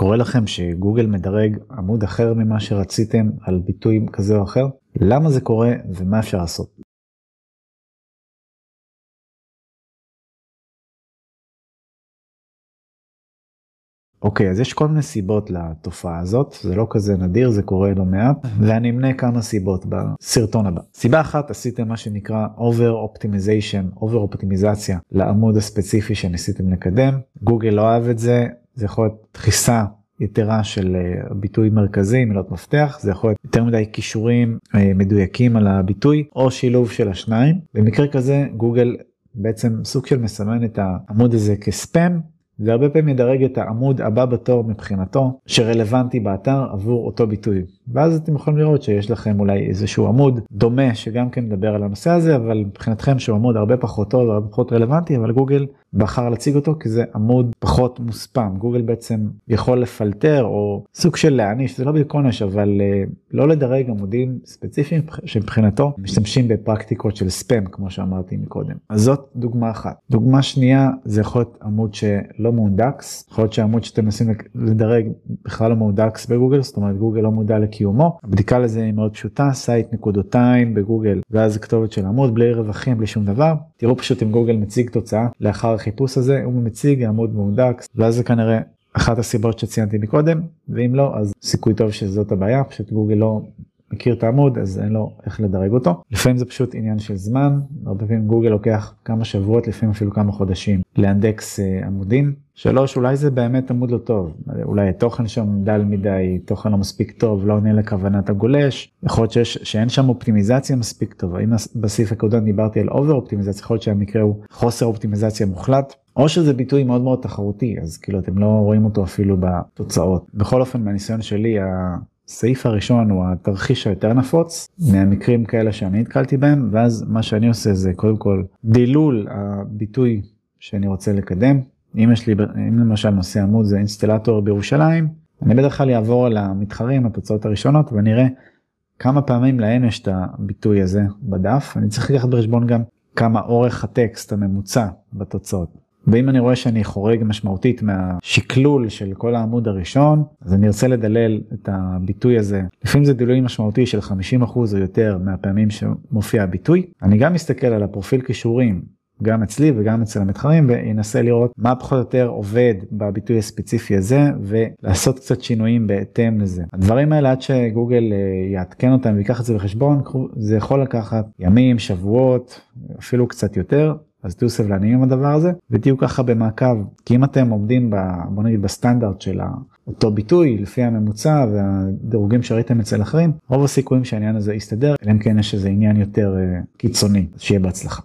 קורה לכם שגוגל מדרג עמוד אחר ממה שרציתם על ביטוי כזה או אחר? למה זה קורה ומה אפשר לעשות? אוקיי אז יש כל מיני סיבות לתופעה הזאת זה לא כזה נדיר זה קורה לא מעט ואני אמנה כמה סיבות בסרטון הבא. סיבה אחת עשיתם מה שנקרא over optimization over optimization לעמוד הספציפי שניסיתם לקדם גוגל לא אוהב את זה זה יכול להיות דחיסה יתרה של אה, ביטוי מרכזי מילות מפתח זה יכול להיות יותר מדי כישורים אה, מדויקים על הביטוי או שילוב של השניים. במקרה כזה גוגל בעצם סוג של מסמן את העמוד הזה כספאם והרבה פעמים ידרג את העמוד הבא בתור מבחינתו שרלוונטי באתר עבור אותו ביטוי. ואז אתם יכולים לראות שיש לכם אולי איזשהו עמוד דומה שגם כן מדבר על הנושא הזה אבל מבחינתכם שהוא עמוד הרבה פחות טוב הרבה פחות רלוונטי אבל גוגל בחר להציג אותו כי זה עמוד פחות מוספם. גוגל בעצם יכול לפלטר או סוג של להעניש זה לא בדיוק עונש אבל uh, לא לדרג עמודים ספציפיים שמבחינתו משתמשים בפרקטיקות של ספאם כמו שאמרתי מקודם. אז זאת דוגמה אחת. דוגמה שנייה זה יכול להיות עמוד שלא מאונדקס יכול להיות שהעמוד שאתם מנסים לדרג בכלל לא מאונדקס בגוגל זאת אומרת גוגל לא מודע לקיומו. הבדיקה לזה היא מאוד פשוטה site נקודתיים בגוגל ואז כתובת של עמוד בלי רווחים בלי שום דבר. תראו פשוט אם גוגל מציג תוצאה לאחר החיפוש הזה הוא מציג עמוד מאונדקס ואז זה כנראה אחת הסיבות שציינתי מקודם ואם לא אז סיכוי טוב שזאת הבעיה פשוט גוגל לא מכיר את העמוד אז אין לו איך לדרג אותו לפעמים זה פשוט עניין של זמן הרבה פעמים גוגל לוקח כמה שבועות לפעמים אפילו כמה חודשים לאנדקס אה, עמודים. שלוש אולי זה באמת עמוד לא טוב. אולי התוכן שם דל מדי תוכן לא מספיק טוב לא עונה לכוונת הגולש. יכול להיות שאין שם אופטימיזציה מספיק טובה. אם בסעיף הקודם דיברתי על over אופטימיזציה יכול להיות שהמקרה הוא חוסר אופטימיזציה מוחלט או שזה ביטוי מאוד מאוד תחרותי אז כאילו אתם לא רואים אותו אפילו בתוצאות. בכל אופן מהניסיון שלי. הסעיף הראשון הוא התרחיש היותר נפוץ מהמקרים כאלה שאני נתקלתי בהם ואז מה שאני עושה זה קודם כל דילול הביטוי שאני רוצה לקדם אם יש לי אם למשל נושא עמוד זה אינסטלטור בירושלים אני בדרך כלל אעבור על המתחרים התוצאות הראשונות ונראה כמה פעמים להם יש את הביטוי הזה בדף. אני צריך לקחת בחשבון גם כמה אורך הטקסט הממוצע בתוצאות. ואם אני רואה שאני חורג משמעותית מהשקלול של כל העמוד הראשון אז אני ארצה לדלל את הביטוי הזה. לפעמים זה דילוי משמעותי של 50% או יותר מהפעמים שמופיע הביטוי. אני גם מסתכל על הפרופיל כישורים גם אצלי וגם אצל המתחרים וינסה לראות מה פחות או יותר עובד בביטוי הספציפי הזה ולעשות קצת שינויים בהתאם לזה. הדברים האלה עד שגוגל אה, יעדכן אותם ויקח את זה בחשבון זה יכול לקחת ימים שבועות אפילו קצת יותר אז תהיו סבלניים עם הדבר הזה ותהיו ככה במעקב כי אם אתם עומדים ב, בוא נגיד בסטנדרט של אותו ביטוי לפי הממוצע והדירוגים שראיתם אצל אחרים רוב הסיכויים שהעניין הזה יסתדר אלא אם כן יש איזה עניין יותר uh, קיצוני שיהיה בהצלחה.